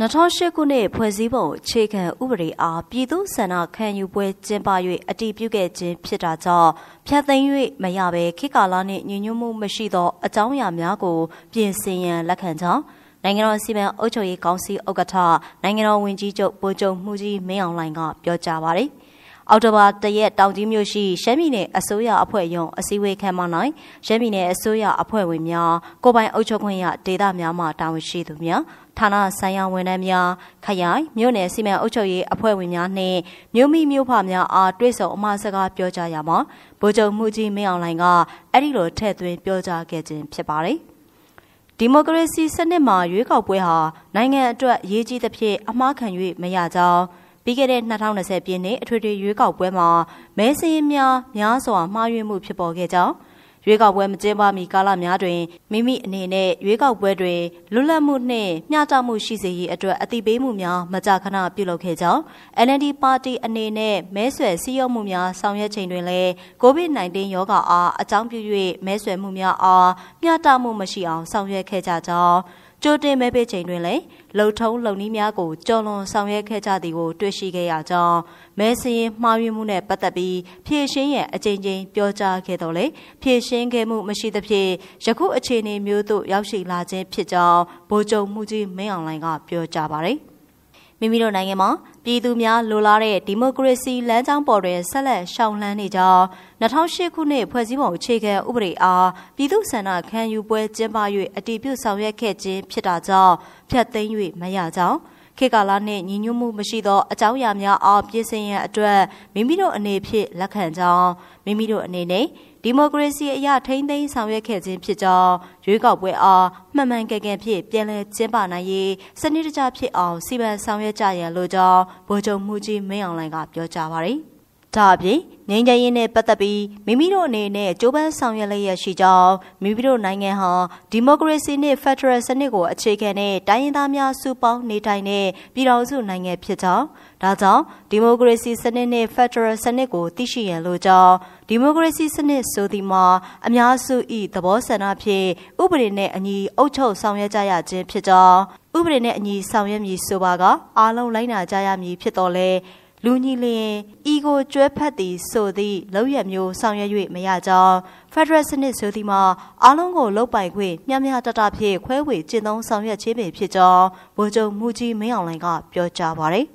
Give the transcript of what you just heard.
2008ခုနှစ်ဖွဲ့စည်းပုံအခြေခံဥပဒေအားပြည်သူဆန္ဒခံယူပွဲကျင်းပ၍အတည်ပြုခဲ့ခြင်းဖြစ်တာကြောင့်ဖျက်သိမ်း၍မရဘဲခေတ်ကာလနှင့်ညီညွတ်မှုမရှိသောအကြောင်းအရာများကိုပြင်ဆင်ရန်လက်ခံကြောင်းနိုင်ငံတော်စီမံအုပ်ချုပ်ရေးကောင်စီဥက္ကဋ္ဌနိုင်ငံတော်ဝန်ကြီးချုပ်ဗိုလ်ချုပ်မှုကြီးမင်းအောင်လှိုင်ကပြောကြားပါရယ် အော်တိုဘာတရက်တောင်ကြီးမြို့ရှိရှမ်းပြည်နယ်အစိုးရအဖွဲ့ရုံးအစည်းအဝေးခန်းမ၌ရှမ်းပြည်နယ်အစိုးရအဖွဲ့ဝင်များကိုပိုင်အုပ်ချုပ်ခွင့်ရဒေသများမှတာဝန်ရှိသူများဌာနဆိုင်ရာဝန်ထမ်းများခရိုင်မြို့နယ်စီမံအုပ်ချုပ်ရေးအဖွဲ့ဝင်များနှင့်မြို့မိမြို့ဖများအားတွေ့ဆုံအမှားစကားပြောကြားရမှာဗိုလ်ချုပ်မှုကြီးမင်းအောင်လှိုင်ကအဲ့ဒီလိုထည့်သွင်းပြောကြားခဲ့ခြင်းဖြစ်ပါတယ်ဒီမိုကရေစီစနစ်မှာရွေးကောက်ပွဲဟာနိုင်ငံအတွက်အရေးကြီးသဖြင့်အမှားခံ၍မရကြောင်း ပြီးခဲ့တဲ့2020ပြည့်နှစ်အထွေထွေရွေးကောက်ပွဲမှာမဲစင်းများများစွာမှားယွင်းမှုဖြစ်ပေါ်ခဲ့ကြောင်းရွေးကောက်ပွဲမကျင်းပမီကာလများတွင်မိမိအနေနဲ့ရွေးကောက်ပွဲတွင်လွတ်လပ်မှုနှင့်မျှတမှုရှိစေရေးအတွက်အသိပေးမှုများမကြာခဏပြုလုပ်ခဲ့ကြောင်း NLD ပါတီအနေနဲ့မဲဆွယ်စည်းရုံးမှုများဆောင်ရွက်ချိန်တွင်လည်း COVID-19 ရောဂါအားအကြောင်းပြု၍မဲဆွယ်မှုများအားမျှတမှုမရှိအောင်ဆောင်ရွက်ခဲ့ကြကြောင်း ကြိုတင်မဲပေးချိန်တွင်လည်းလုံထုံးလုံနည်းများကိုကြော်လွန်ဆောင်ရွက်ခဲ့ကြသည်ကိုတွေ့ရှိခဲ့ရကြောင်းမဲစရင်မှားယွင်းမှုနဲ့ပတ်သက်ပြီးဖြည့်ရှင်းရန်အကြိမ်ကြိမ်ပြောကြားခဲ့တော်လေဖြည့်ရှင်းခဲ့မှုမရှိသဖြင့်ယခုအခြေအနေမျိုးသို့ရောက်ရှိလာခြင်းဖြစ်ကြောင်းဗိုလ်ချုပ်မှုကြီးမင်းအောင်လှိုင်ကပြောကြားပါတယ် မိမိတို့နိုင်ငံမှာပြည်သူများလိုလားတဲ့ဒီမိုကရေစီလမ်းကြောင်းပေါ်တွင်ဆက်လက်ရှောင်လန်းနေကြောင်း2008ခုနှစ်ဖွဲ့စည်းပုံအခြေခံဥပဒေအားပြည်သူ့ဆန္ဒခံယူပွဲကျင်းပ၍အတည်ပြုဆောင်ရွက်ခဲ့ခြင်းဖြစ်တာကြောင့်ဖျက်သိမ်း၍မရကြောင်းခေကာလနှင့်ညီညွတ်မှုမရှိသောအကြောင်းအရာများအားပြင်ဆင်ရန်အတွက်မိမိတို့အနေဖြင့်လက်ခံကြောင်းမိမိတို့အနေနဲ့ ဒီမိုကရေစီအရာထိန်းသိမ်းဆောင်ရွက်ခဲ့ခြင်းဖြစ်ကြောင်းရွေးကောက်ပွဲအားမှန်မှန်ကန်ကန်ဖြင့်ပြန်လည်ကျင်းပနိုင်ရေးစနစ်တကျဖြစ်အောင်စီမံဆောင်ရွက်ကြရန်လိုကြောင်းဗိုလ်ချုပ်မှုကြီးမင်းအောင်လှိုင်ကပြောကြားပါရယ် ဒါအပြင်ငြိမ်းချမ်းရေးနဲ့ပတ်သက်ပြီးမိမိတို့အနေနဲ့ကြိုးပမ်းဆောင်ရွက်လျက်ရှိကြောင်းမိမိတို့နိုင်ငံဟာဒီမိုကရေစီနဲ့ဖက်ဒရယ်စနစ်ကိုအခြေခံတဲ့တိုင်းရင်းသားများစုပေါင်းနေထိုင်တဲ့ပြည်ထောင်စုနိုင်ငံဖြစ်ကြောင်းဒါကြောင့်ဒီမိုကရေစီစနစ်နဲ့ဖက်ဒရယ်စနစ်ကိုသိရှိရန်လိုကြောင်းဒီမိုကရေစီစနစ်ဆိုသည်မှာအများစု၏သဘောဆန္ဒဖြင့်ဥပဒေနဲ့အညီအုပ်ချုပ်ဆောင်ရွက်ကြရခြင်းဖြစ်ကြောင်းဥပဒေနဲ့အညီဆောင်ရွက်မည်ဆိုပါကအားလုံးလိုက်နာကြရမည်ဖြစ်တော်လဲ လူညီလျင်ဤကိုကျွဲဖက်သည်ဆိုသည့်လောက်ရမျိုးဆောင်ရွက်၍မရကြောင်းဖက်ဒရယ်စနစ်ဆိုသည်မှာအားလုံးကိုလုတ်ပိုင်ခွင့်မျှမျှတတဖြင့်ခွဲဝေကျင့်သုံးဆောင်ရွက်ခြင်းပင်ဖြစ်ကြောင်းဗိုလ်ချုပ်မှုကြီးမင်းအောင်လှိုင်ကပြောကြားပါရယ်